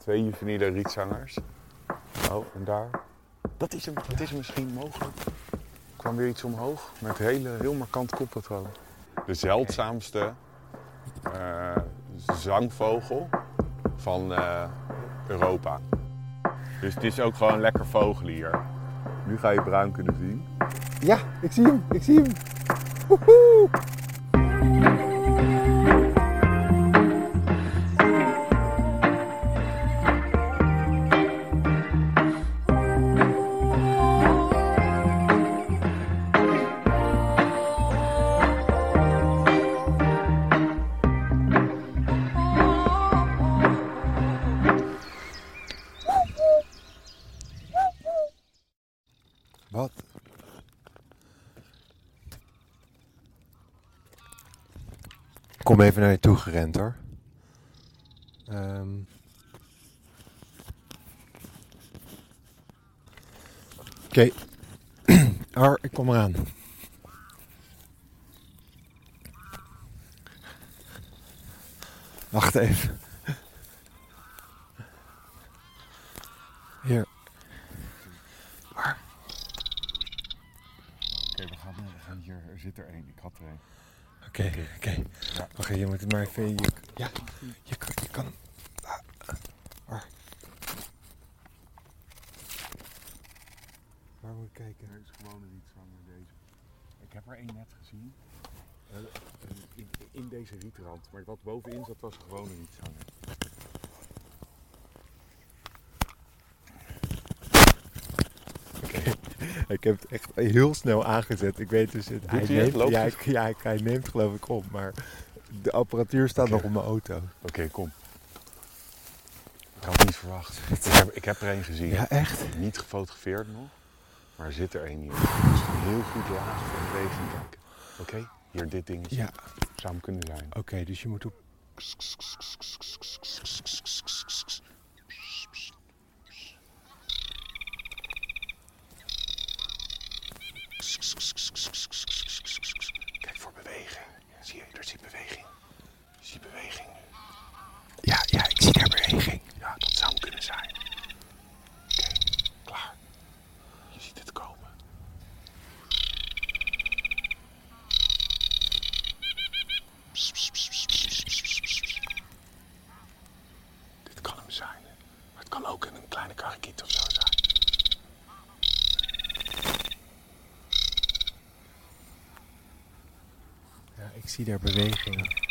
Twee juveniele rietzangers. Oh, en daar. Dat is hem, dat is misschien mogelijk. Er kwam weer iets omhoog met hele, heel markant koppatroon. De zeldzaamste eh, zangvogel van eh, Europa. Dus het is ook gewoon lekker vogelen hier. Nu ga je bruin kunnen zien. Ja, ik zie hem, ik zie hem. Woehoe! Kom even naar je toe gerend hoor. Ehm. Oké. Ar, ik kom eraan. Wacht even. Hier. Ar. Oké, we gaan, we gaan hier. Er zit er één. Ik had er één. Oké, oké. Ja. Wacht, je moet het maar even... Je, ja, je kan, je kan. Ah, Waar? Waar moet ik kijken? Er is gewoon een rietzanger deze. Ik heb er één net gezien. Eh, in, in deze rietrand. Maar wat bovenin zat was gewoon een rietzanger. Ik heb het echt heel snel aangezet. Ik weet dus... Het, hij neemt, ja, hij neemt geloof ik op, maar de apparatuur staat nog op mijn auto. Oké, kom. Ik had het niet verwacht. Ik heb, ik heb er één gezien. Ja, echt? Niet gefotografeerd nog. Maar er zit er één hier. Dus heel goed laag voor beweging kijken. Oké, hier dit dingetje. Ja, Zou hem kunnen zijn. oké, dus je moet op... Kijk voor beweging. Zie je, er zit beweging. Je ziet beweging nu. Ja, ja, ik zie daar beweging. Ja, zijn. Oké, klaar. Je ziet het komen. Dit kan hem zijn. Maar het kan ook een kleine karakiet of zo zijn. Ja, ik zie daar beweging.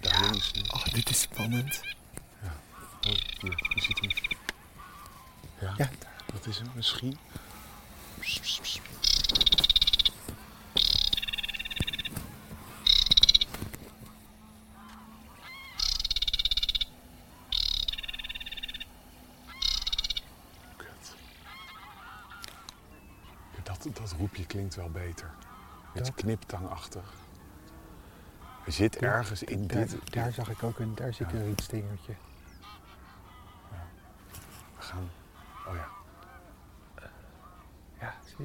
Daar links. nu. Oh, dit is spannend. Oh, hier, je ziet hem. Ja, Ja, dat is hem misschien. Dat, dat roepje klinkt wel beter. Met Dat? kniptangachtig. Er zit ergens in daar, dit... daar zag ik ook een, daar zie ik een rietstingertje. We gaan... Oh ja.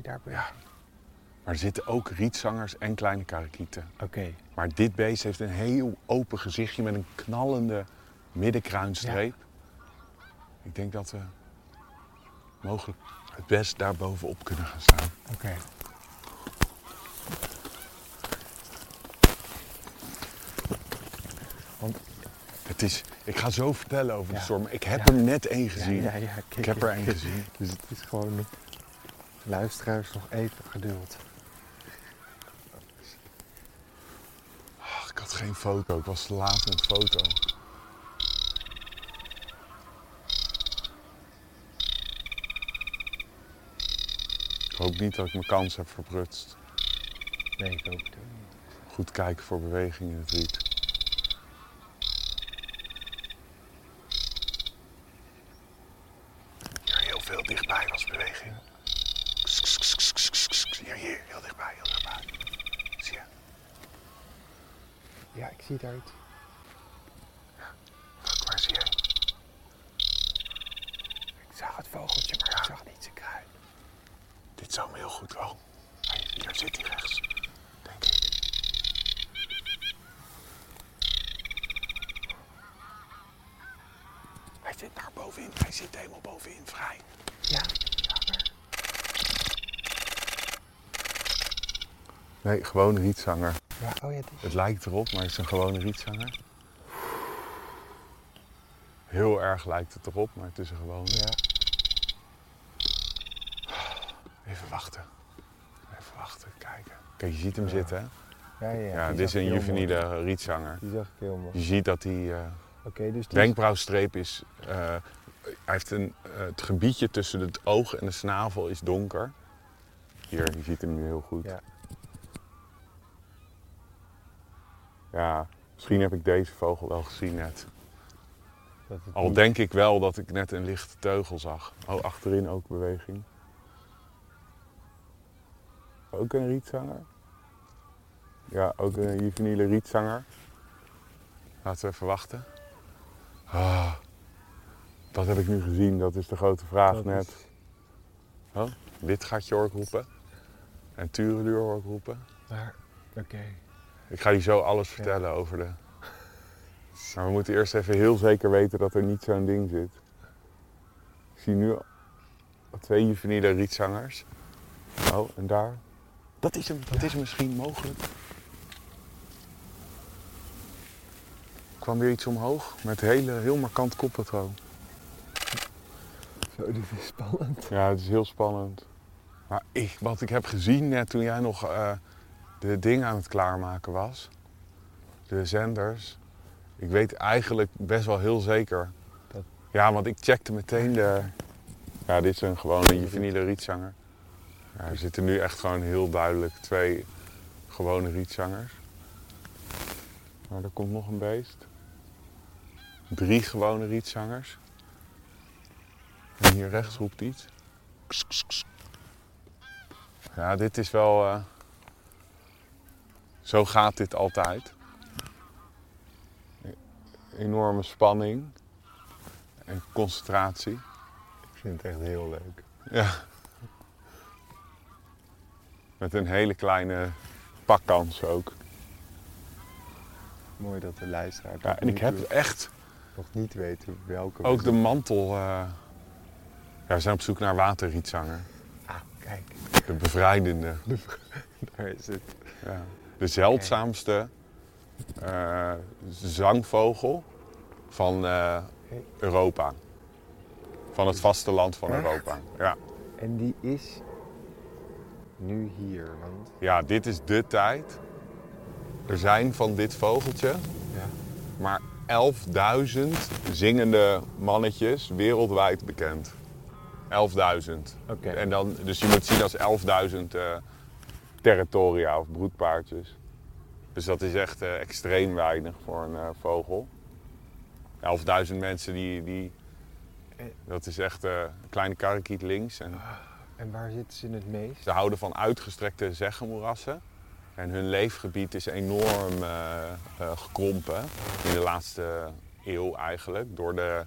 Ja? Maar er zitten ook rietzangers en kleine karakieten. Oké, Maar dit beest heeft een heel open gezichtje met een knallende middenkruinstreep. Ik denk dat we mogelijk het best daar bovenop kunnen gaan staan. oké. Want Het is, ik ga zo vertellen over de Ja. storm. maar Ik heb Ja. er net één gezien. Ja, ja, kijk, ik heb er één gezien. Dus het is gewoon... Luisteraars, nog even geduld. Ach, ik had geen foto. Ik was te laat met foto. Ik hoop niet dat ik mijn kans heb verprutst. Nee, ik hoop het ook niet. Goed kijken voor beweging in het riet. Hier heel veel dichtbij was beweging. Hier, hier, heel dichtbij, heel dichtbij. Zie je? Ja, ik zie daar iets. Kijk, waar zie je? Ik zag het vogeltje, maar ik zag niet zijn kruin. Dit zou hem heel goed wel. Hier zit hij rechts, denk ik. Hij zit daar bovenin. Hij zit helemaal bovenin vrij. Ja. Nee, gewoon rietzanger. Ja. Oh ja. Het lijkt erop, maar het is een gewone rietzanger. Heel erg lijkt het erop, maar het is een gewone. Ja. Even wachten. Even wachten, kijken. Kijk, je ziet hem zitten, hè? Ja, ja. Ja, dit is een juveniele rietzanger. Die zag ik heel mooi. Je ziet dat hij... eh, dus die wenkbrauwstreep is... eh, hij heeft een, eh, het gebiedje tussen het oog en de snavel is donker. Hier, je ziet hem nu heel goed. Ja. Ja, misschien heb ik deze vogel wel gezien net. dat Al niet- denk ik wel dat ik net een lichte teugel zag. Oh, achterin ook beweging. Ook een rietzanger. Ja, ook een juveniele rietzanger. Laten we even wachten. Ah, wat heb ik nu gezien? Dat is de grote vraag dat net. is- Oh, gatje hoor ik roepen. En tureluur hoor ik roepen. Maar, oké. Ik ga je zo alles vertellen over de... Maar we moeten eerst even heel zeker weten dat er niet zo'n ding zit. Ik zie nu twee juveniele rietzangers. Oh, en daar? Dat is hem, dat is misschien mogelijk. Er kwam weer iets omhoog met hele, heel markant koppatroon. Zo, dit is spannend. Ja, het is heel spannend. Maar ik, wat ik heb gezien net toen jij nog eh, de dingen aan het klaarmaken was, de zenders, ik weet eigenlijk best wel heel zeker. Dat- Ja, want ik checkte meteen de. Ja, dit is een gewone juveniele rietzanger. Ja, er zitten nu echt gewoon heel duidelijk twee gewone rietzangers. Maar er komt nog een beest. Drie gewone rietzangers. En hier rechts roept iets. Ja, dit is wel. eh, Zo gaat dit altijd. Enorme spanning en concentratie. Ik vind het echt heel leuk. Ja. Met een hele kleine pakkans ook. Mooi dat de luisteraar Ja, en ik heb echt nog niet weten welke... we ook de mantel. eh, Ja, we zijn op zoek naar waterrietzanger. Ah, kijk. De bevrijdende. Daar is het. Ja. De zeldzaamste eh, zangvogel van eh, Europa. Van het vasteland van Echt? Europa. Ja. En die is nu hier, want... ja, dit is de tijd. Er zijn van dit vogeltje Ja. maar 11.000 zingende mannetjes wereldwijd bekend. 11.000. Oké. En dan, dus je moet zien als 11.000 eh, territoria of broedpaardjes. Dus dat is echt eh, extreem weinig voor een eh, vogel. 11.000 mensen die, die. Dat is echt eh, een kleine karrekiet links. En En waar zitten ze het meest? ze houden van uitgestrekte zeggenmoerassen. En hun leefgebied is enorm gekrompen in de laatste eeuw eigenlijk. Door de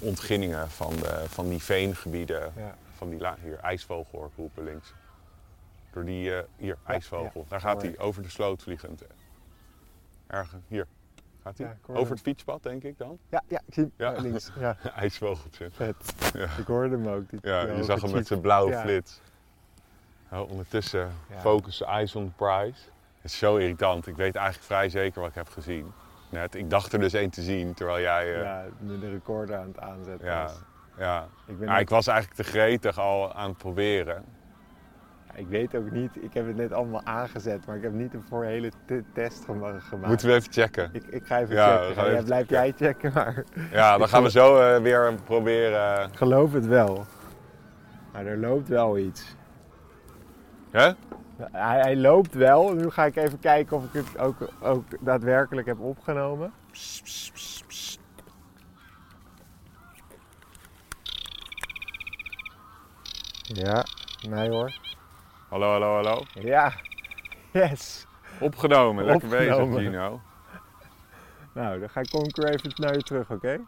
ontginningen van, de, van die veengebieden. Ja. Van die hier, ijsvogel hoor ik roepen links. Door die, eh, hier, ijsvogel. ja. Daar gaat hij over de sloot vliegend. Ergens, hier. Gaat hij? Over het fietspad denk ik dan? Ja, ja, ik zie hem. Links. Ja, IJsvogeltje. vet. Ja. Ik hoorde hem ook. Die, Ja, je zag hem met zijn blauwe flits. Oh, ondertussen focus eyes on the prize. Het is zo irritant. Ik weet eigenlijk vrij zeker wat ik heb gezien. Net. Ik dacht er dus één te zien, terwijl jij... eh, Ja, de recorder aan het aanzetten ja, was. ja. Ik, ben Ja, ik was eigenlijk te gretig al aan het proberen. Ik weet ook niet, ik heb het net allemaal aangezet, maar ik heb niet een voor hele te- test gema- gemaakt. Moeten we even checken. Ik, ik ga even Ja, checken. gaan Ja, even blijf jij checken, maar Ja, dan gaan we zo eh, weer proberen. ik geloof het wel. Maar er loopt wel iets. Hè? Hij, hij loopt wel. Nu ga ik even kijken of ik het ook, ook daadwerkelijk heb opgenomen. Ja, nee hoor. Hallo, hallo, hallo. Ja, yes. Opgenomen, lekker Opgenomen. bezig Gino. Nou, dan ga ik, weer even naar je terug, oké?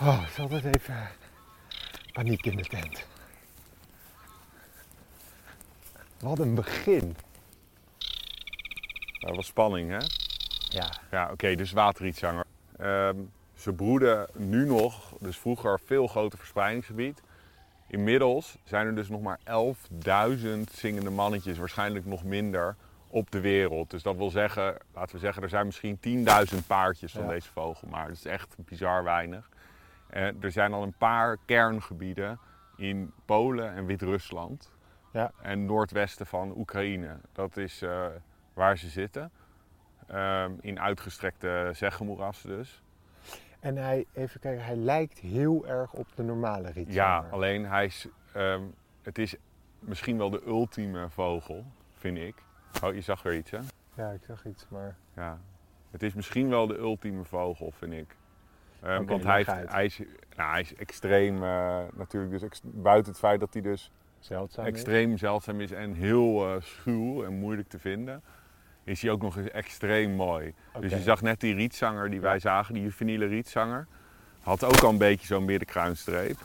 Oh, het is altijd even paniek in de tent. Wat een begin. Dat was spanning hè? Ja, Ja, oké, dus waterrietzanger. Ehm ze broeden nu nog, dus vroeger veel groter verspreidingsgebied. Inmiddels zijn er dus nog maar 11.000 zingende mannetjes, waarschijnlijk nog minder, op de wereld. Dus dat wil zeggen, laten we zeggen, er zijn misschien 10.000 paardjes van Ja. deze vogel, maar dat is echt bizar weinig. En er zijn al een paar kerngebieden in Polen en Wit-Rusland Ja. en noordwesten van Oekraïne. Dat is eh, waar ze zitten. Ehm, in uitgestrekte zeggenmoerassen dus. En hij, even kijken, hij lijkt heel erg op de normale rietzanger. Ja, alleen hij is, ehm, het is misschien wel de ultieme vogel, vind ik. Oh, je zag weer iets, hè? Ja, ik zag iets, maar... Ja. Het is misschien wel de ultieme vogel, vind ik. Ehm, want hij, heeft, hij, is, nou, hij is extreem, eh, natuurlijk, dus ex- buiten het feit dat hij dus Zeldzaam is. extreem zeldzaam is en heel eh, schuw en moeilijk te vinden, is hij ook nog eens extreem mooi. Dus je zag net die rietzanger die wij zagen, die juveniele rietzanger, had ook al een beetje zo'n middenkruinstreep.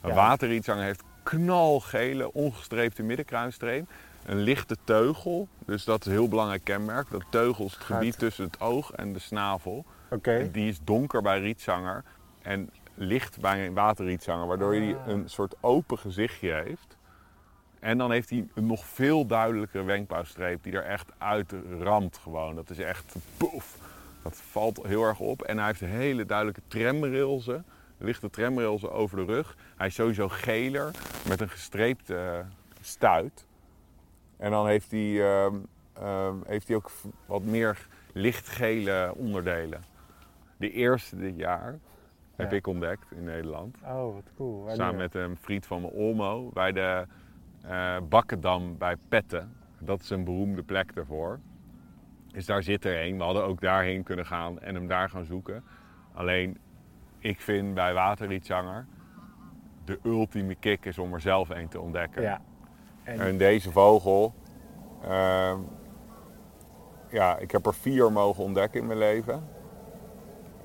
Een Ja. waterrietzanger heeft knalgele, ongestreepte middenkruinstreep. Een lichte teugel, dus dat is een heel belangrijk kenmerk. Dat teugel is het gebied tussen het oog en de snavel. Die is donker bij rietzanger en licht bij een waterrietzanger, waardoor hij Ah. een soort open gezichtje heeft. En dan heeft hij een nog veel duidelijkere wenkbrauwstreep die er echt uit ramt gewoon. Dat is echt poef. Dat valt heel erg op. En hij heeft hele duidelijke tramrailsen, lichte tramrailsen over de rug. Hij is sowieso geler met een gestreepte eh, stuit. En dan heeft hij, ehm, ehm, heeft hij ook wat meer lichtgele onderdelen. De eerste dit jaar heb Ja. ik ontdekt in Nederland. Oh, wat cool. Wanneer? Samen met een vriend van me, Olmo, bij de eh Bakkendam bij Petten. Dat is een beroemde plek daarvoor. Dus daar zit er een. We hadden ook daarheen kunnen gaan en hem daar gaan zoeken. Alleen, ik vind bij Waterrietzanger de ultieme kick is om er zelf een te ontdekken. Ja. En, En deze vogel, ehm, ja, ik heb er vier mogen ontdekken in mijn leven.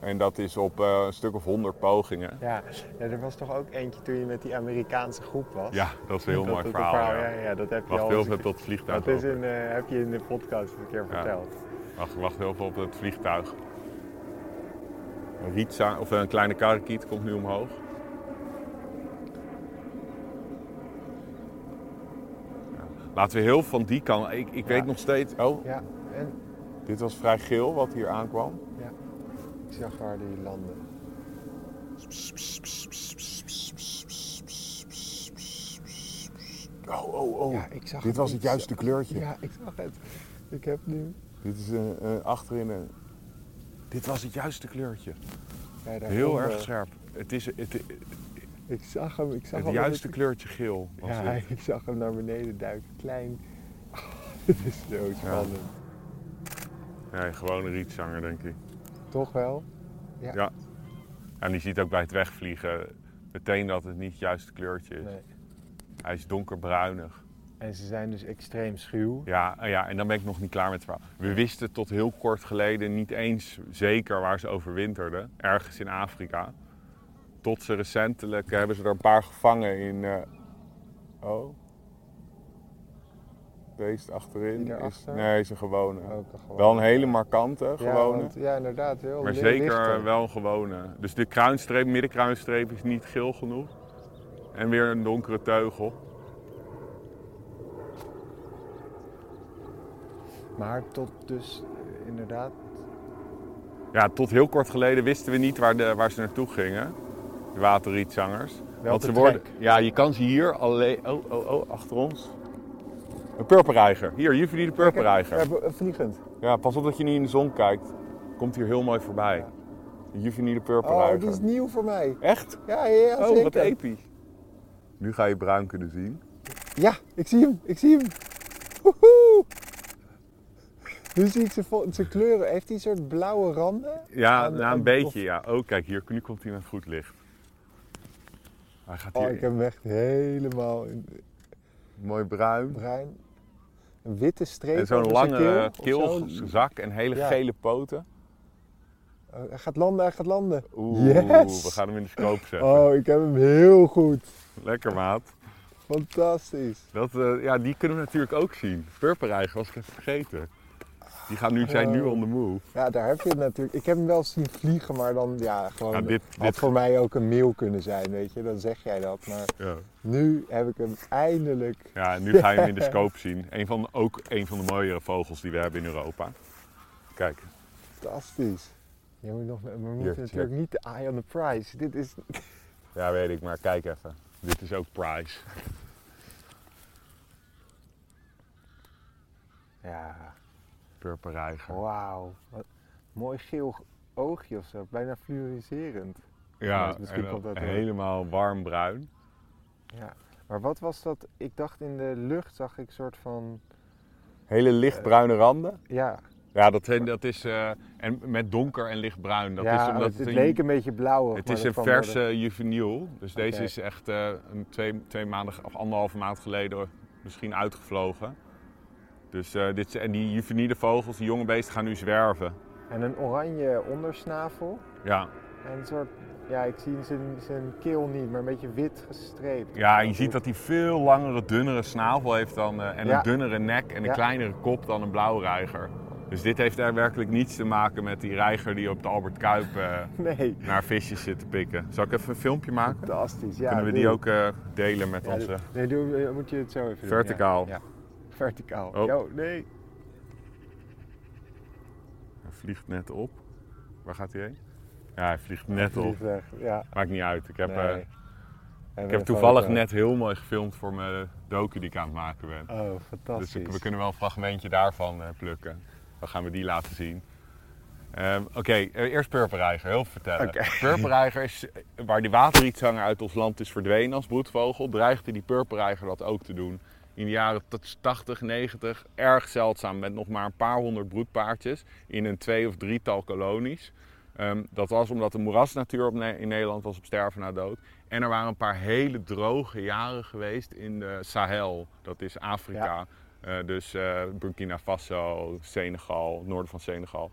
En dat is op eh, een stuk of honderd pogingen. ja. ja, er was toch ook eentje toen je met die Amerikaanse groep was? Ja, dat is een heel Dat mooi verhaal. ja. Ja, ja, dat heb je Wacht al heel veel een tot het vliegtuig. Dat is in, eh, heb je in de podcast een keer verteld. Wacht, wacht heel veel op het vliegtuig. Een rietza of een kleine karakiet komt nu omhoog. Laten we heel van die kant. Ik, ik weet nog steeds. Oh, Ja, en dit was vrij geel wat hier aankwam. Ik zag waar die landde. Oh, oh, oh. Ja, ik zag dit het, was het juiste kleurtje. Ja, ik zag het. Ik heb nu... Dit is een achterin een. Dit was het juiste kleurtje. Ja, daar Heel erg scherp. Het is het, Ik zag hem, ik zag het juiste ik- kleurtje geel. Was Ja, dit. ik zag hem naar beneden duiken. Klein. Het is zo spannend. Nee, gewoon een rietzanger, denk ik. Toch wel? Ja. En je ziet ook bij het wegvliegen meteen dat het niet het juiste kleurtje is. Nee. Hij is donkerbruinig. En ze zijn dus extreem schuw. Ja, en ja, en dan ben ik nog niet klaar met het verhaal. We wisten tot heel kort geleden niet eens zeker waar ze overwinterden. Ergens in Afrika. Tot ze recentelijk hebben ze er een paar gevangen in. eh, Oh. Deze achterin. Is, nee, is een gewone. Ook een gewone. Wel een hele markante Ja, gewone. want- ja, inderdaad. Heel Maar zeker lichter. wel een gewone. Dus de kruinstreep, middenkruinstreep is niet geel genoeg. En weer een donkere teugel. Maar tot dus eh, inderdaad. Ja, tot heel kort geleden wisten we niet waar, de, waar ze naartoe gingen. De waterrietzangers. Wel ze te worden, ja, je kan ze hier alleen. Oh, oh, oh, achter ons. Een purperreiger. Hier, Juvelie de purperreiger. Ja, vliegend. Ja, pas op dat je niet in de zon kijkt. Komt hier heel mooi voorbij. De Juvelie de Oh, purperreiger. die is nieuw voor mij. Echt? Ja, ja, ja Oh, zeker. wat episch. Nu ga je bruin kunnen zien. Ja, ik zie hem. Ik zie hem. Woehoe. Nu zie ik zijn, kleuren. Heeft hij een soort blauwe randen? Ja, nou, een beetje, of- ja. Oh, kijk, hier, nu komt hij met goed licht. Hij gaat hier Oh, ik heb hem echt helemaal in mooi bruin. bruin. Een witte streep En zo'n lange keel keelzak en hele Ja. gele poten. Oh, hij gaat landen, hij gaat landen. Oeh, Yes! we gaan hem in de scope zetten. Oh, ik heb hem heel goed. Lekker, maat. Fantastisch. Dat, eh, ja, die kunnen we natuurlijk ook zien. Purpereiger was ik even vergeten. Die gaan nu, zijn nu Oh. on the move. Ja, daar heb je het natuurlijk. Ik heb hem wel zien vliegen, maar dan ja, gewoon. Ja, dit- had dit- voor mij ook een mail kunnen zijn, weet je. Dan zeg jij dat. Maar Ja. nu heb ik hem eindelijk. Ja, nu ga je hem in de scope zien. Een van, ook een van de mooiere vogels die we hebben in Europa. Kijk, Fantastisch. Je moet nog, we moeten Hier, natuurlijk niet de eye on the prize. Dit is. ja weet ik, maar kijk even. Dit is ook prize. Ja, Purperreiger. wauw. Wat mooi geel oogje of zo. Bijna fluoriserend. Ja, Ja, misschien en komt dat dan door. helemaal warm bruin. Ja. Maar wat was dat? Ik dacht in de lucht zag ik een soort van. Hele lichtbruine randen. Ja, Ja, dat, dat is. eh, en met donker en lichtbruin. Dat ja is omdat het, het, een, leek een beetje blauw. het is een verse juveniel. Dus deze is echt eh, een twee, twee maanden of anderhalve maand geleden misschien uitgevlogen. Dus, eh, dit, en die juveniele vogels, die jonge beesten, gaan nu zwerven. En een oranje ondersnavel. Ja, En een soort, ja, ik zie zijn, zijn keel niet, maar een beetje wit gestreept. ja en je ziet dat hij veel langere, dunnere snavel heeft dan, eh, en Ja. een dunnere nek en een Ja. kleinere kop dan een blauwreiger. Dus dit heeft er werkelijk niets te maken met die reiger die op de Albert Kuip eh, Nee, naar visjes zit te pikken. Zal ik even een filmpje maken? fantastisch. Ja, Kunnen we die ook delen met Ja, onze... Nee, doe, moet je het zo even doen. Verticaal. Verticaal. Oh. Jo, nee. Hij vliegt net op. Waar gaat hij heen? Ja, hij vliegt net op. Vliegt weg. Ja, Maakt niet uit. Ik heb, nee. eh, ik heb toevallig net heel mooi gefilmd voor mijn docu die ik aan het maken ben. Oh, Dus fantastisch. ik- we kunnen wel een fragmentje daarvan eh, plukken. Dan gaan we die laten zien. Ehm, Oké, eh, eerst purperreiger, heel veel vertellen. Oké. Purperreiger is, waar die waterrietzanger uit ons land is verdwenen als broedvogel, dreigde die purperreiger dat ook te doen. In de jaren t- 80, 90, erg zeldzaam, met nog maar een paar honderd broedpaardjes in een twee of drietal kolonies. Ehm, dat was omdat de moerasnatuur Ne- in Nederland was op sterven na dood. En er waren een paar hele droge jaren geweest in de Sahel, dat is Afrika. Eh, dus eh, Burkina Faso, Senegal, het noorden van Senegal.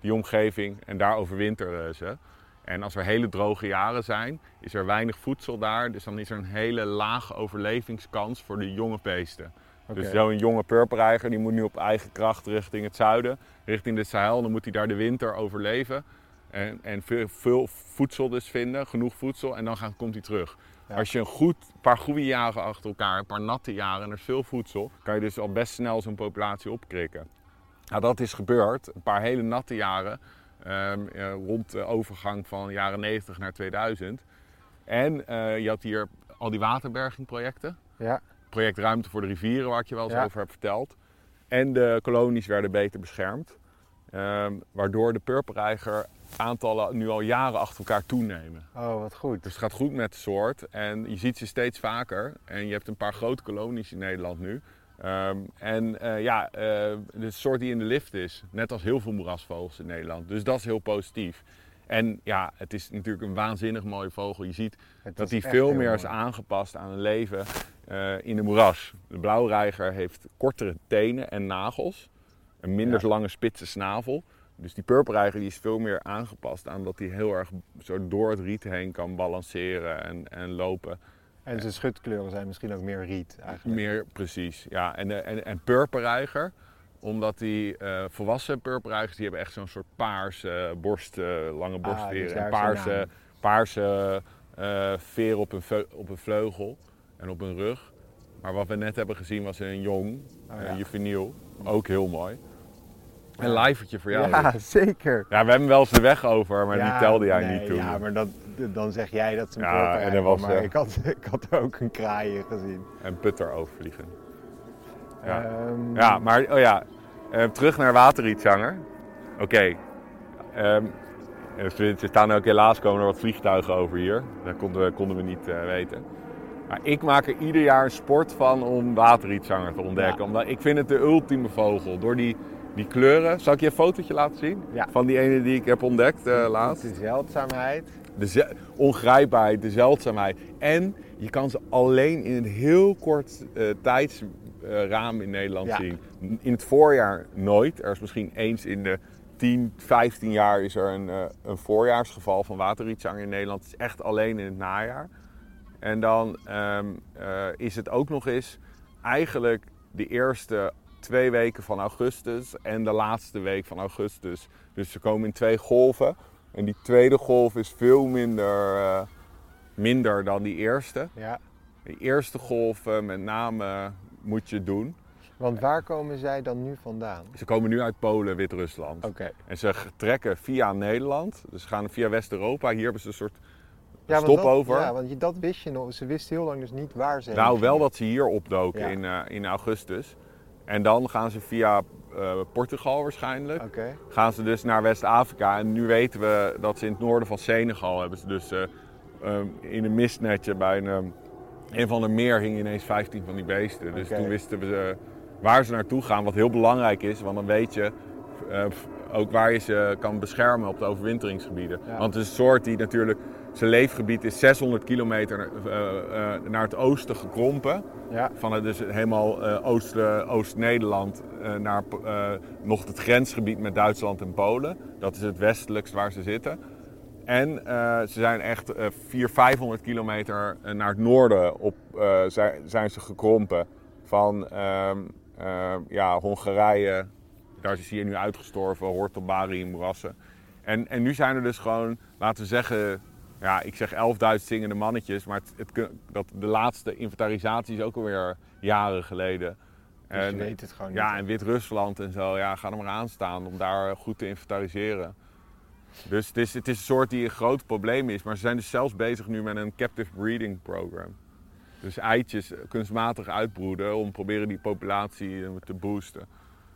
Die omgeving en daar overwinteren ze. En als er hele droge jaren zijn, is er weinig voedsel daar. Dus dan is er een hele lage overlevingskans voor de jonge beesten. Oké. Dus zo'n jonge purperreiger die moet nu op eigen kracht richting het zuiden, richting de Sahel. Dan moet hij daar de winter overleven. En, en veel, veel voedsel dus vinden, genoeg voedsel. En dan gaan, komt hij terug. Ja. Als je een goed, paar goede jaren achter elkaar, een paar natte jaren en er is veel voedsel, kan je dus al best snel zo'n populatie opkrikken. Nou, dat is gebeurd. Een paar hele natte jaren. Ehm, eh, rond de overgang van jaren 90 naar 2000. En eh, je had hier al die waterbergingprojecten. Ja, Project Ruimte voor de Rivieren, waar ik je wel eens Ja. over heb verteld. En de kolonies werden beter beschermd. Ehm, waardoor de purperreiger aantallen nu al jaren achter elkaar toenemen. oh, wat goed. Dus het gaat goed met de soort en je ziet ze steeds vaker. En je hebt een paar grote kolonies in Nederland nu. Ehm, en eh, ja, eh, de soort die in de lift is, net als heel veel moerasvogels in Nederland. Dus dat is heel positief. En ja, het is natuurlijk een waanzinnig mooie vogel. Je ziet Het dat hij veel meer is aangepast aan een leven eh, in de moeras. De blauwreiger heeft kortere tenen en nagels. Een minder Ja. lange spitse snavel. Dus die purperreiger die is veel meer aangepast aan dat hij heel erg zo door het riet heen kan balanceren en, en lopen. En zijn schutkleuren zijn misschien ook meer riet eigenlijk. Meer precies, ja. En, eh, en, en purperreiger, omdat die eh, volwassen purperreigers, die hebben echt zo'n soort paarse borst, eh, lange borstveren. daar en paarse, paarse veer op een, op een vleugel en op een rug. Maar wat we net hebben gezien was een jong, Oh, ja. juveniel. Ook heel mooi. Een Ja. livertje voor jou. Ja, zeker. Ja, we hebben wel eens de weg over, maar Ja, die telde jij nee, niet toen. Ja, maar dat, dan zeg jij dat ze een Ja, en was, maar eh, ik, had, ik had ook een kraaien gezien. En putter overvliegen. Ja. Ehm, Ja, maar oh ja, eh, terug naar waterrietzanger. Oké. Ehm, er er staan ook helaas komen er wat vliegtuigen over hier. Dat konden we, konden we niet eh, weten. Maar ik maak er ieder jaar een sport van om waterrietzanger te ontdekken. Ja. Omdat ik vind het de ultieme vogel. Door die, die kleuren. Zal ik je een fotootje laten zien? Ja. Van die ene die ik heb ontdekt eh, laatst. De zeldzaamheid. De ze- ongrijpbaarheid, de zeldzaamheid. En je kan ze alleen in een heel kort eh, tijdsraam in Nederland Ja. zien. In het voorjaar nooit. Er is misschien eens in de 10, 15 jaar is er een, eh, een voorjaarsgeval van waterrietzanger in Nederland. Het is echt alleen in het najaar. En dan ehm, eh, is het ook nog eens eigenlijk de eerste twee weken van augustus en de laatste week van augustus. Dus ze komen in twee golven. En die tweede golf is veel minder, eh, minder dan die eerste. Ja. De eerste golf eh, met name moet je doen. Want waar komen zij dan nu vandaan? Ze komen nu uit Polen, Wit-Rusland. Oké. En ze trekken via Nederland. Dus ze gaan via West-Europa. Hier hebben ze een soort Ja, want stopover. Dat, ja, want je, dat wist je nog. Ze wisten heel lang dus niet waar ze heen Nou, wel dat ze hier opdoken Ja. in, eh, in augustus. En dan gaan ze via eh, Portugal waarschijnlijk. Oké. Gaan ze dus naar West-Afrika. En nu weten we dat ze in het noorden van Senegal hebben ze dus eh, ehm, in een mistnetje bij een, ehm, een van de meer hingen ineens 15 van die beesten. Dus toen wisten we waar ze naartoe gaan, wat heel belangrijk is. Want dan weet je eh, ook waar je ze kan beschermen op de overwinteringsgebieden. Ja. Want het is een soort die natuurlijk, zijn leefgebied is 600 kilometer eh, eh, naar het oosten gekrompen. Ja. Van het dus helemaal eh, Oost, Oost-Nederland naar nog het grensgebied met Duitsland en Polen. Dat is het westelijkst waar ze zitten. En ze zijn echt eh 400, 500 kilometer naar het noorden op, zijn, zijn ze gekrompen. Van ehm, ja, Hongarije, daar is hier nu uitgestorven, hoort op Bari moerassen. En, en nu zijn er dus gewoon, laten we zeggen, ja, ik zeg 11.000 zingende mannetjes, maar het, het, dat, de laatste inventarisatie is ook alweer jaren geleden. Dus je weet het gewoon niet. Ja, en Wit-Rusland en zo, ja, ga er maar aan staan om daar goed te inventariseren. Dus het is, het is een soort die een groot probleem is, maar ze zijn dus zelfs bezig nu met een captive breeding program. Dus eitjes kunstmatig uitbroeden om proberen die populatie eh, te boosten.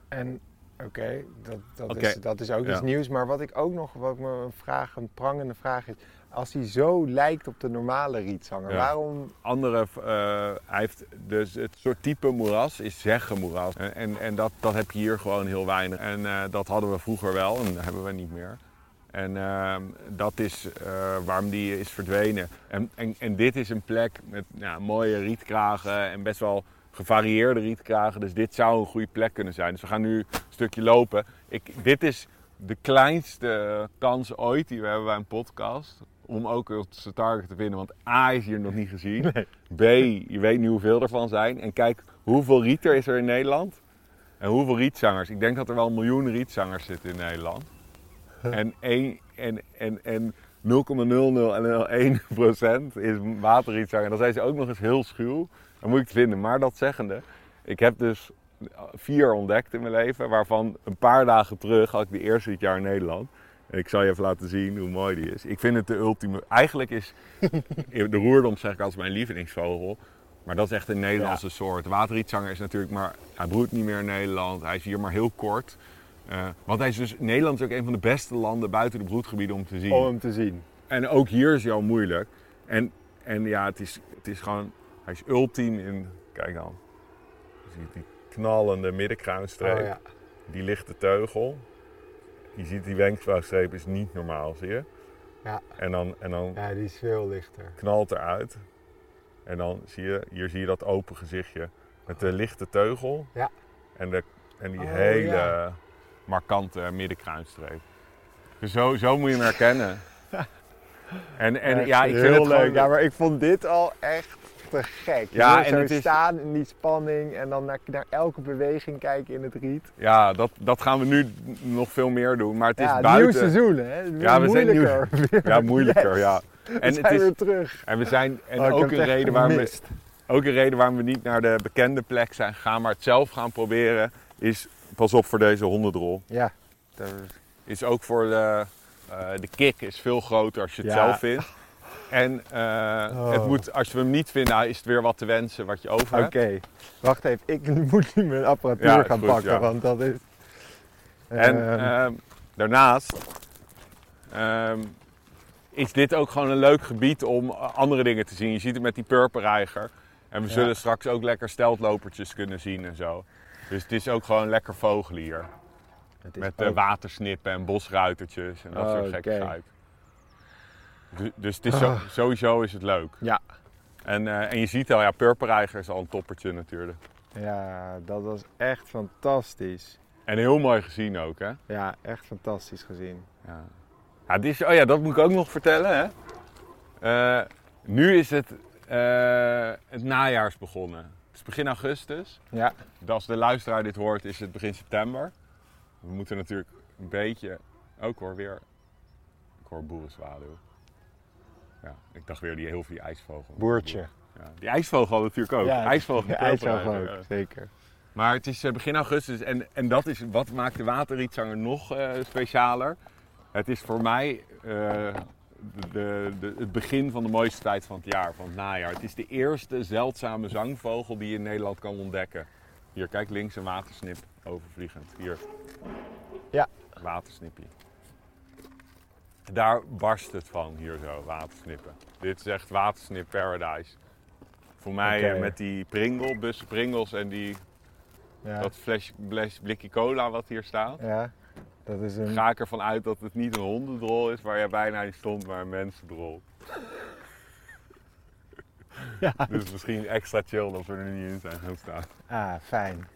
En oké, dat, dat, is, dat is ook Ja. iets nieuws. Maar wat ik ook nog, wat me een vraag, een prangende vraag is. Als hij zo lijkt op de normale rietzanger, Ja. waarom... andere, eh, hij heeft dus het soort type moeras is zeggenmoeras. En, en, en dat, dat heb je hier gewoon heel weinig. En eh, dat hadden we vroeger wel en dat hebben we niet meer. En ehm, dat is eh, waarom die is verdwenen. En, en, en dit is een plek met ja, mooie rietkragen en best wel gevarieerde rietkragen. Dus dit zou een goede plek kunnen zijn. Dus we gaan nu een stukje lopen. Ik, dit is de kleinste kans ooit die we hebben bij een podcast. Om ook onze target te vinden. Want A is hier nog niet gezien. B, je weet niet hoeveel er van zijn. En kijk, hoeveel riet er is er in Nederland? En hoeveel rietzangers? Ik denk dat er wel een miljoen rietzangers zitten in Nederland. En, één- en, en, en 0,0001 procent is waterrietzanger. Dan zijn ze ook nog eens heel schuw. Dan moet ik het vinden. Maar dat zeggende, ik heb dus vier ontdekt in mijn leven. Waarvan een paar dagen terug had ik de eerste dit jaar in Nederland. Ik zal je even laten zien hoe mooi die is. Ik vind het de ultieme... Eigenlijk is de roerdom zeg ik als mijn lievelingsvogel. Maar dat is echt een Nederlandse soort. De waterrietzanger is natuurlijk maar... Hij broedt niet meer in Nederland. Hij is hier maar heel kort. Eh, want hij is dus... Nederland is ook een van de beste landen buiten de broedgebieden om te zien. Om hem te zien. En ook hier is hij al moeilijk. En, en ja, het is, het is gewoon... Hij is ultiem in... Kijk dan. Je ziet die knallende middenkruinstreep. Oh, ja. Die lichte teugel. Je ziet die wenkbrauwstreep is niet normaal, zie je? Ja. En dan, en dan ja, die is veel lichter. knalt eruit. En dan zie je, hier zie je dat open gezichtje met de lichte teugel. Ja. En, de, en die Oh, hele ja. markante middenkruinstreep. Dus zo, zo moet je hem herkennen. En, en ja, ik vind heel het leuk. gewoon... Ja, maar ik vond dit al echt te gek. Ja, en het is- staan in die spanning en dan naar, naar elke beweging kijken in het riet. Ja, dat, dat gaan we nu nog veel meer doen. Maar het is ja, nieuw buiten... seizoen hè. Ja, we zijn nieuw- moeilijker. Ja, moeilijker, Yes. ja. We En zijn het is, weer terug. En we zijn en Oh, ook een reden waarom we ook een reden waarom we niet naar de bekende plek zijn gegaan, maar het zelf gaan proberen, is pas op voor deze hondendrol. Ja, Is ook voor de, eh, de kick is veel groter als je het Ja. zelf vindt. En eh, Oh. het moet, als we hem niet vinden, is het weer wat te wensen wat je over Oké, hebt. wacht even. Ik moet nu mijn apparatuur Ja, gaan goed, pakken, ja. want dat is... En Ehm, ehm, daarnaast ehm, is dit ook gewoon een leuk gebied om eh, andere dingen te zien. Je ziet het met die purperreiger. En we Ja. zullen straks ook lekker steltlopertjes kunnen zien en zo. Dus het is ook gewoon lekker vogelen hier. Met eh, ook- watersnippen en bosruitertjes en dat Oh, soort oké. gekkigheid. Du- Dus het is zo- Ah. sowieso is het leuk. Ja. En, eh, en je ziet al, ja, purperreiger is al een toppertje natuurlijk. Ja, dat was echt fantastisch. En heel mooi gezien ook, hè? Ja, echt fantastisch gezien. Ja. Ja, dit is, oh ja, dat moet ik ook nog vertellen. Hè? Eh, nu is het, eh, het najaars begonnen. Het is begin augustus. Ja. Als de luisteraar dit hoort, is het begin september. We moeten natuurlijk een beetje... Ook hoor, weer... Ik hoor boerenzwaluw. Ja, ik dacht weer die heel veel die ijsvogel. Boertje. Ja, die ijsvogel natuurlijk ook. Ja, ijsvogel. De ijsvogel ijs, ook, ja. zeker. Maar het is eh, begin augustus en, en dat is wat maakt de waterrietzanger nog eh, specialer. Het is voor mij eh, de, de, het begin van de mooiste tijd van het jaar, van het najaar. Het is de eerste zeldzame zangvogel die je in Nederland kan ontdekken. Hier, kijk links een watersnip overvliegend. Hier. Ja. Watersnipje. Daar barst het van, hier zo, watersnippen. Dit is echt watersnip paradise. Voor mij eh, met die Pringle, bussen Pringles en die Ja. dat fles, fles blikje cola wat hier staat. ja. Dat is een... Ga ik ervan uit dat het niet een hondendrol is waar jij bijna in stond, maar een mensendrol. Ja. Dus misschien extra chill dat we er niet in zijn gaan staan. Ah, fijn.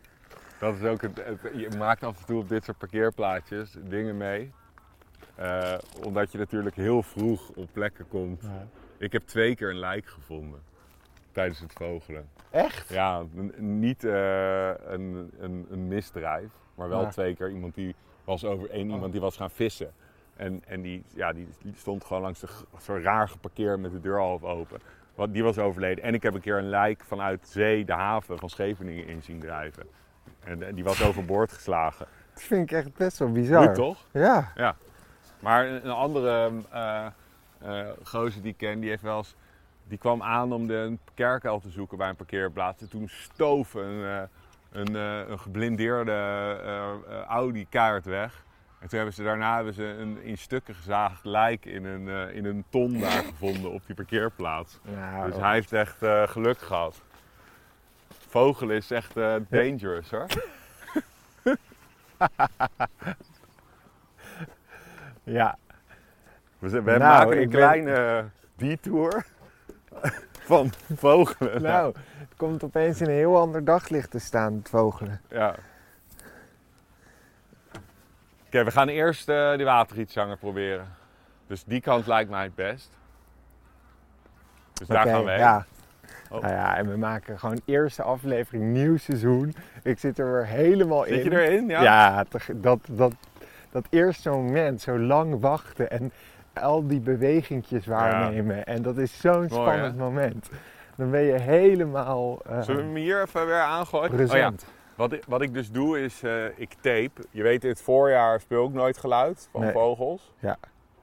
Dat is ook het, het- je maakt af en toe op dit soort parkeerplaatjes dingen mee. Eh, omdat je natuurlijk heel vroeg op plekken komt. Ja. Ik heb twee keer een lijk gevonden tijdens het vogelen. Echt? Ja, niet eh, een, een, een misdrijf, maar wel Ja. twee keer iemand die was over één Oh. iemand die was gaan vissen. En, en die, ja, die stond gewoon langs de, zo raar geparkeerd met de deur half open. Want die was overleden. En ik heb een keer een lijk vanuit zee de haven van Scheveningen in zien drijven. En, en die was overboord geslagen. Dat vind ik echt best wel bizar. Goed toch? Ja. Maar een, andere eh, gozer die ik ken, die heeft wel eens... Die kwam aan om de een kerkuil te zoeken bij een parkeerplaats. En toen stoof een, eh, een, een geblindeerde Audi kaart weg. En toen hebben ze daarna hebben ze een in stukken gezaagd lijk in een, in een ton daar gevonden op die parkeerplaats. Nou, Dus hij heeft echt geluk gehad. Vogelen is echt dangerous hoor. ja. We, zijn- we Nou, maken een ik ben- kleine detour van vogelen. Nou, het komt opeens in een heel ander daglicht te staan, het vogelen. Ja. Oké, we gaan eerst eh die waterrietzanger proberen. Dus die kant lijkt mij het best. Dus daar gaan we heen. Ja. Oh. Nou ja, en we maken gewoon eerste aflevering, nieuw seizoen. Ik zit er weer helemaal in. Zit je erin? Ja. Dat, dat, dat eerste moment, zo lang wachten en al die bewegingjes waarnemen. En dat is zo'n spannend moment. Dan ben je helemaal eh, Zullen we hem hier even weer aangooien? Oh ja, wat ik, wat ik dus doe is, eh, ik tape. Je weet, in het voorjaar speel ik nooit geluid van Nee. vogels. Ja.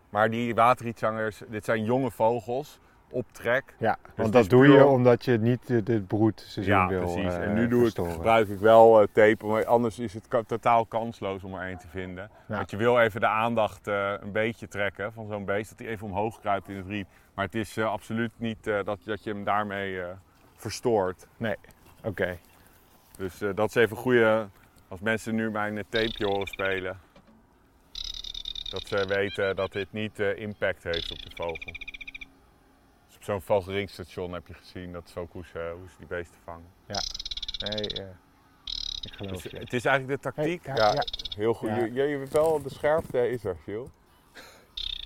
Maar die waterrietzangers, dit zijn jonge vogels Ja, het want dat doe puur je om- omdat je niet de- dit broedseizoen Ja, wil precies. eh, en nu doe ik, gebruik ik wel eh, tape, maar anders is het ka- totaal kansloos om er één te vinden. Ja. Want je wil even de aandacht eh, een beetje trekken van zo'n beest, dat hij even omhoog kruipt in het riet. Maar het is eh, absoluut niet eh, dat, dat je hem daarmee eh, verstoort. Oké, Dus eh, dat is even een goede, als mensen nu mijn eh, tapeje horen spelen, dat ze weten dat dit niet eh, impact heeft op de vogel. Zo'n vogelingstation heb je gezien dat zo hoe ze, hoe ze die beesten vangen. nee, eh, ik geloof Dus je. het is eigenlijk de tactiek. Hey, ja, ja, ja. heel goed. Ja. Je, je, wel, de scherpte is er, Giel.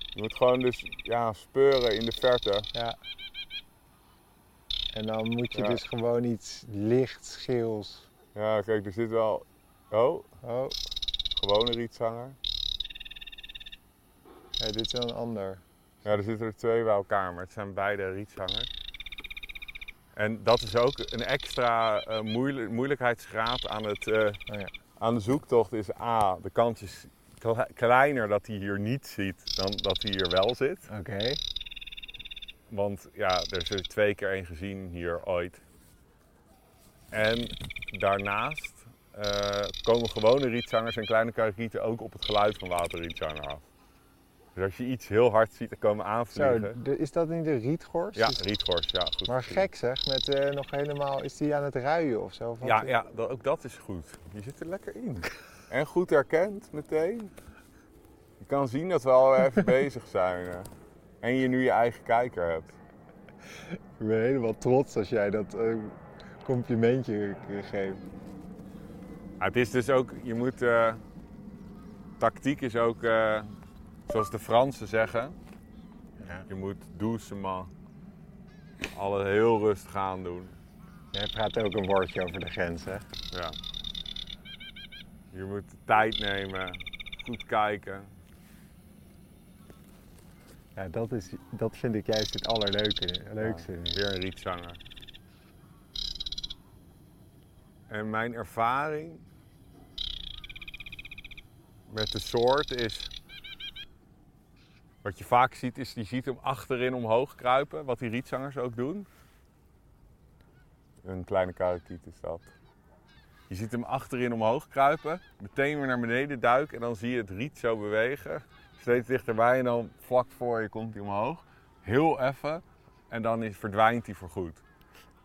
Je moet gewoon dus ja, speuren in de verte. Ja. En dan moet je Ja. dus gewoon iets licht geels. Ja, kijk, er zit wel... Oh, Oh, gewone rietzanger. nee, dit is wel een ander. Ja, er zitten er twee bij elkaar, maar het zijn beide rietzangers. En dat is ook een extra moeilijk- moeilijkheidsgraad aan, het, eh, Oh ja. aan de zoektocht. Is A, de kans is kle- kleiner dat hij hier niet ziet dan dat hij hier wel zit. Oké. Want ja, er is er twee keer één gezien hier ooit. En daarnaast eh, komen gewone rietzangers en kleine karakieten ook op het geluid van waterrietzanger af. Dus als je iets heel hard ziet, dan komen aanvliegen. is dat niet de rietgors? Ja, rietgors, ja, goed. Maar gek zeg, met eh, nog helemaal, is die aan het ruien of zo? Of wat? Ja, ja dat, ook dat is goed. Je zit er lekker in. En goed herkend meteen. Je kan zien dat we al even bezig zijn. eh. En je nu je eigen kijker hebt. Ik ben helemaal trots als jij dat eh, complimentje geeft. Ja, het is dus ook, je moet, tactiek is ook, zoals de Fransen zeggen, Ja. je moet doucement alles heel rustig aan doen. Jij praat ook een woordje over de grens, hè? Ja. Je moet tijd nemen, goed kijken. Ja, dat, is, dat vind ik juist het allerleukste. Leukste. weer een rietzanger. En mijn ervaring met de soort is. Wat je vaak ziet, is die ziet hem achterin omhoog kruipen, wat die rietzangers ook doen. Een kleine karakiet is dat. Je ziet hem achterin omhoog kruipen, meteen weer naar beneden duiken en dan zie je het riet zo bewegen. Steeds dichterbij en dan vlak voor je komt hij omhoog. Heel even en dan is, verdwijnt hij voorgoed.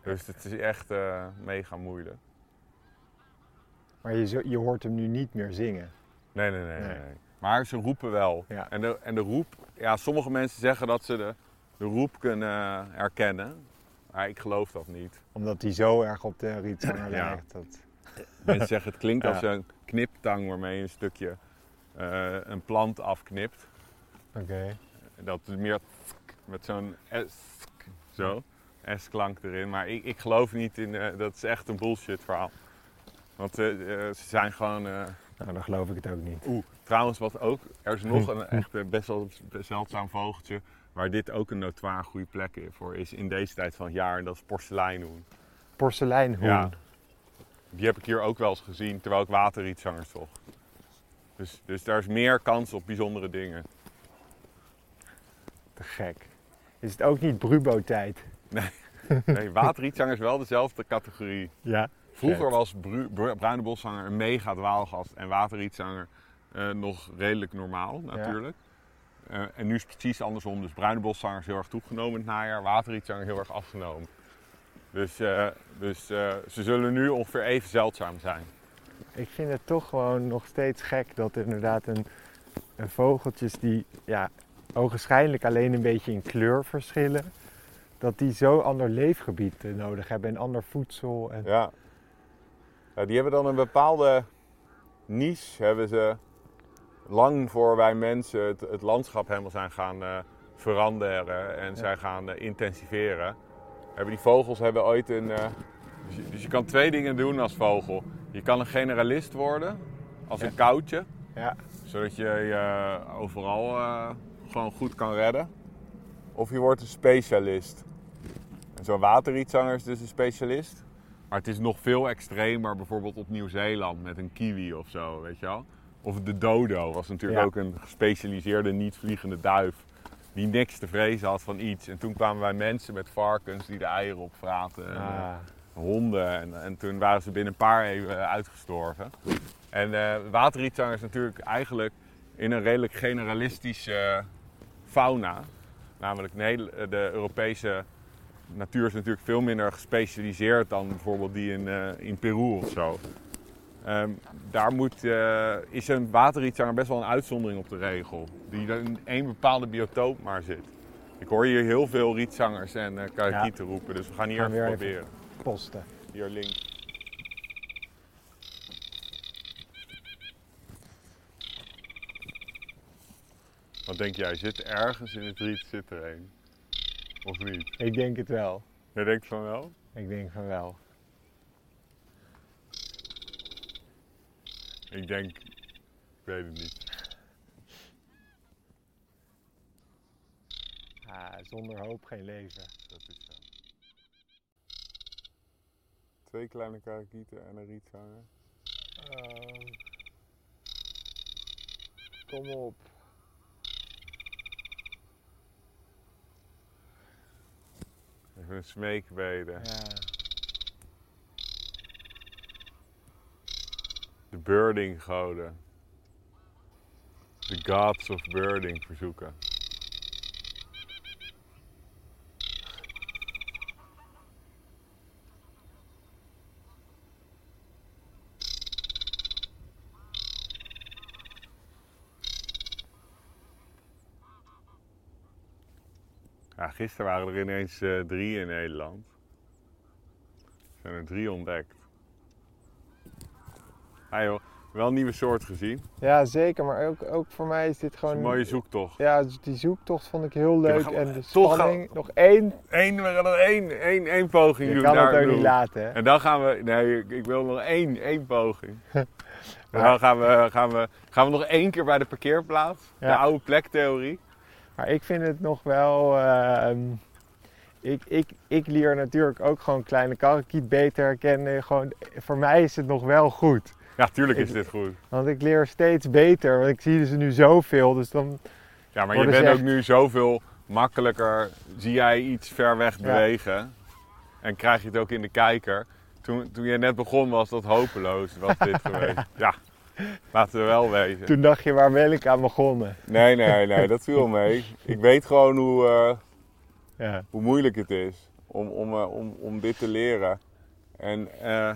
Dus het is echt uh, mega moeilijk. Maar je, je hoort hem nu niet meer zingen? Nee, nee, nee. nee. Maar ze roepen wel. Ja. En, de, en de roep, ja, sommige mensen zeggen dat ze de, de roep kunnen herkennen. Maar ik geloof dat niet. Omdat hij zo erg op de rietzanger ja. lijkt. Dat... Mensen zeggen het klinkt als een kniptang waarmee je een stukje uh, een plant afknipt. Oké. Okay. Dat is meer met zo'n S, zo, S-klank erin. Maar ik, ik geloof niet in, uh, dat is echt een bullshit verhaal. Want uh, ze zijn gewoon... nou, dan geloof ik het ook niet. Oeh, trouwens wat ook, er is nog een echt best wel zeldzaam vogeltje waar dit ook een notoire goede plek voor is in deze tijd van het jaar. En dat is porseleinhoen. Porseleinhoen? Ja. Die heb ik hier ook wel eens gezien terwijl ik waterrietzangers zocht. Dus, dus daar is meer kans op bijzondere dingen. Te gek. Is het ook niet Brubo-tijd? Nee, nee waterrietzangers wel dezelfde categorie. Ja. Vroeger was bruine boszanger een mega dwaalgast en waterrietzanger uh, nog redelijk normaal natuurlijk. Uh, en nu is het precies andersom. Dus bruine boszanger is heel erg toegenomen in het najaar, waterrietzanger heel erg afgenomen. Dus, uh, dus ze zullen nu ongeveer even zeldzaam zijn. Ik vind het toch gewoon nog steeds gek dat er inderdaad een, een vogeltjes die ja, ogenschijnlijk alleen een beetje in kleur verschillen, dat die zo ander leefgebied nodig hebben en ander voedsel. En... Ja. Ja. die hebben dan een bepaalde niche, hebben ze lang voor wij mensen het, het landschap helemaal zijn gaan uh, veranderen en zijn gaan uh, intensiveren. Hebben die vogels hebben ooit een. Uh, dus, je, dus, je, kan twee dingen doen als vogel. Je kan een generalist worden, als een koutje. Ja. Zodat je je overal gewoon goed kan redden. Of je wordt een specialist. En zo'n waterrietzanger is dus een specialist. Maar het is nog veel extremer, bijvoorbeeld op Nieuw-Zeeland met een kiwi of zo, weet je wel. Of de dodo was natuurlijk ook een gespecialiseerde niet-vliegende duif. Die niks te vrezen had van iets. En toen kwamen wij mensen met varkens die de eieren opvraten. En, ah. honden. En, en, toen waren ze binnen een paar even uitgestorven. En uh, waterrietzanger is natuurlijk eigenlijk in een redelijk generalistische fauna. Namelijk de Europese natuur is natuurlijk veel minder gespecialiseerd dan bijvoorbeeld die in, uh, in Peru of zo. Um, daar moet, uh, is een waterrietzanger best wel een uitzondering op de regel. Die in één bepaalde biotoop maar zit. Ik hoor hier heel veel rietzangers en uh, karakieten ja. roepen, dus we gaan hier gaan even proberen. Even posten. Hier link. Wat denk jij, zit ergens in het riet zit er een? Of niet? Ik denk het wel. Je denkt van wel? Ik denk van wel. Ik denk, ik weet het niet. Ah, zonder hoop geen leven. Dat is zo. Twee kleine karakieten en een rietzanger. Uh, kom op. Even een smeekbede. Ja. de birding goden. De gods of birding verzoeken. Gisteren waren er ineens uh, drie in Nederland. Er zijn er drie ontdekt. Joh, Wel een nieuwe soort gezien. Ja, zeker. Maar ook, ook voor mij is dit gewoon... is een mooie zoektocht. Ja, dus die zoektocht vond ik heel leuk. en de toch spanning. Nog één. Eén, we gaan nog één, één, één poging Je doen. kan daar het ook doen. niet laten, hè? En dan gaan we, nee, ik, wil nog één, één poging. en dan gaan we, gaan, we, gaan we nog één keer bij de parkeerplaats. De oude plektheorie. Maar ik vind het nog wel. ehm, ik, ik, ik leer natuurlijk ook gewoon kleine karrekiet beter herkennen. Gewoon, voor mij is het nog wel goed. Ja, tuurlijk is Ik- dit goed. Want ik leer steeds beter. Want ik zie ze nu zoveel. Dus dan. Ja, maar je bent ook nu zoveel makkelijker. Zie jij iets ver weg Ja. bewegen. En krijg je het ook in de kijker. Toen, toen je net begon was dat hopeloos. Was dit geweest. Ja, laten we wel weten. Toen dacht je, waar ben ik aan begonnen? Nee, nee, nee, dat viel mee. Ik weet gewoon hoe, eh, Ja. hoe moeilijk het is om, om, eh, om, om dit te leren. En eh,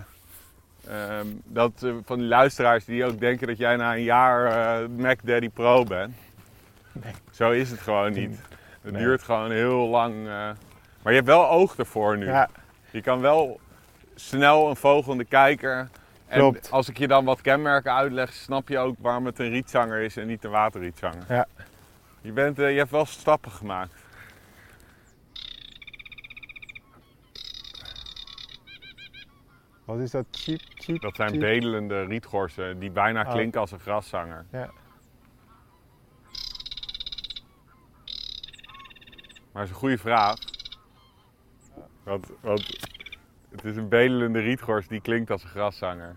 ehm, dat van die luisteraars die ook denken dat jij na een jaar Mac Daddy Pro bent. Nee. Zo is het gewoon niet. Het Nee. duurt gewoon heel lang. maar je hebt wel oog ervoor nu. ja, Je kan wel snel een vogel in En als ik je dan wat kenmerken uitleg, snap je ook waarom het een rietzanger is en niet een waterrietzanger. Ja. Je, bent, eh, je hebt wel stappen gemaakt. wat is dat? Cheap, cheap, Dat zijn bedelende rietgorsen die bijna Oh. klinken als een graszanger. Ja. Maar dat is een goede vraag. Want, want het is een bedelende rietgors die klinkt als een graszanger.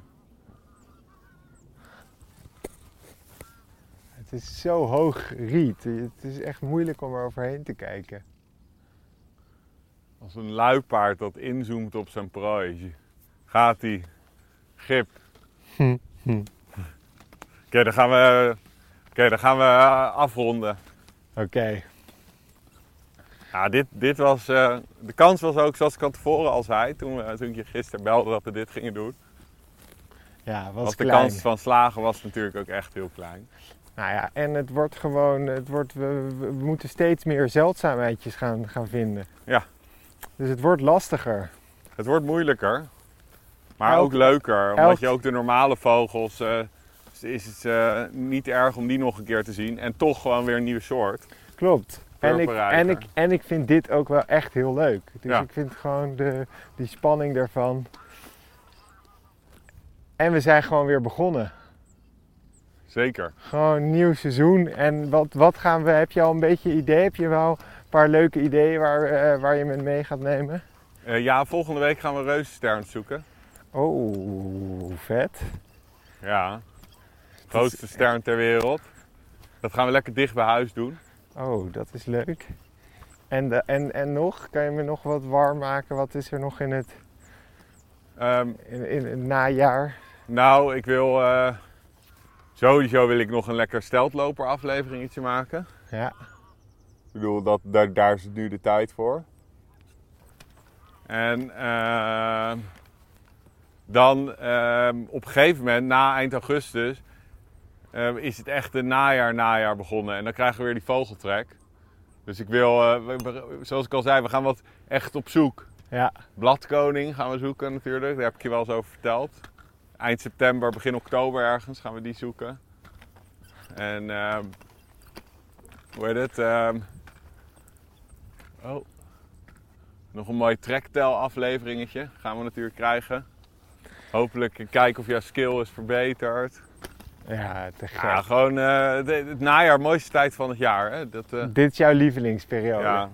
Het is zo hoog riet. Het is echt moeilijk om er overheen te kijken. Als een luipaard dat inzoomt op zijn prooi. Gaat hij. Gip. Hm, hm. Oké, dan gaan we, oké, dan gaan we eh, afronden. Oké. Ja, dit, dit was, eh, de kans was ook zoals ik van tevoren al zei, toen, we- toen ik je gisteren belde dat we dit gingen doen. Ja, was Was de klein. kans van slagen was natuurlijk ook echt heel klein. Nou ja, en het wordt gewoon, het wordt, we, moeten steeds meer zeldzaamheidjes gaan, gaan vinden. Ja. Dus het wordt lastiger. Het wordt moeilijker, maar Elk- ook leuker. Omdat elk- je ook de normale vogels, eh, is het eh, niet erg om die nog een keer te zien. En toch gewoon weer een nieuwe soort. Klopt. En ik, en, ik, en ik vind dit ook wel echt heel leuk. Dus Ja. ik vind gewoon de, die spanning daarvan. En we zijn gewoon weer begonnen. Zeker. Gewoon een nieuw seizoen. En wat, wat gaan we, heb je al een beetje idee? Heb je wel een paar leuke ideeën waar, eh, waar je me mee gaat nemen? Eh, ja, volgende week gaan we reuzensterns zoeken. Oh, vet. Ja, grootste stern ter wereld. Dat gaan we lekker dicht bij huis doen. Oh, dat is leuk. En, de, en, en nog, kan je me nog wat warm maken? Wat is er nog in het, Ehm, in, in het najaar? nou, ik wil eh, sowieso wil ik nog een lekker steltloper afleveringetje maken. Ja, Ik bedoel, dat, daar, daar is nu de tijd voor. En ehm, dan ehm, op een gegeven moment, na eind augustus, ehm, is het echt de najaar, najaar begonnen. En dan krijgen we weer die vogeltrek. Dus ik wil, eh, zoals ik al zei, we gaan wat echt op zoek. ja, Bladkoning gaan we zoeken natuurlijk, daar heb ik je wel eens over verteld. Eind september, begin oktober ergens gaan we die zoeken. En ehm, hoe heet het? ehm, oh, nog een mooi trektel afleveringetje gaan we natuurlijk krijgen. Hopelijk kijken of jouw skill is verbeterd. ja, te gek. Ja, gewoon eh, het najaar, mooiste tijd van het jaar. Hè? Dat, eh, Dit is jouw lievelingsperiode. ja.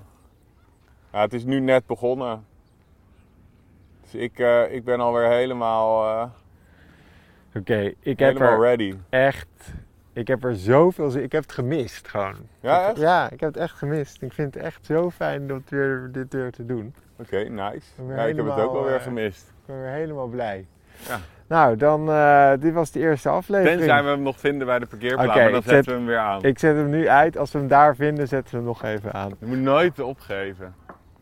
ja, het is nu net begonnen. Dus ik, eh, ik ben alweer helemaal, Oké, ik heb helemaal er ready. echt, ik heb er zoveel zin Ik heb het gemist gewoon. Ja, echt? Ja, ik heb het echt gemist. Ik vind het echt zo fijn om weer, dit weer te doen. Oké, nice. weer Ja, ik heb het ook wel weer eh, gemist. Ik ben weer helemaal blij. Ja. Nou, dan, eh, dit was de eerste aflevering. Tenzij we hem nog vinden bij de parkeerplaats, maar dan ik zetten zet- we hem weer aan. Ik zet hem nu uit. Als we hem daar vinden, zetten we hem nog even aan. Je moet nooit opgeven.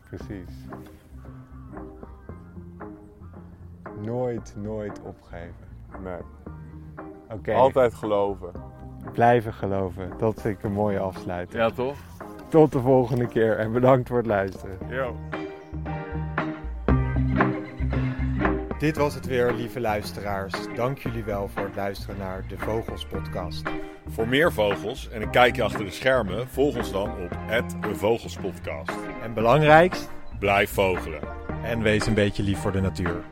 Precies. Nooit, nooit opgeven. Nee. Oké, Altijd geloven. blijven geloven. Dat vind ik een mooie afsluiting. Ja, toch? Tot de volgende keer en bedankt voor het luisteren. Yo. Dit was het weer, lieve luisteraars. Dank jullie wel voor het luisteren naar de Vogels Podcast. Voor meer vogels en een kijkje achter de schermen, volg ons dan op de Vogelspodcast. En belangrijkst, Blijf vogelen. en wees een beetje lief voor de natuur.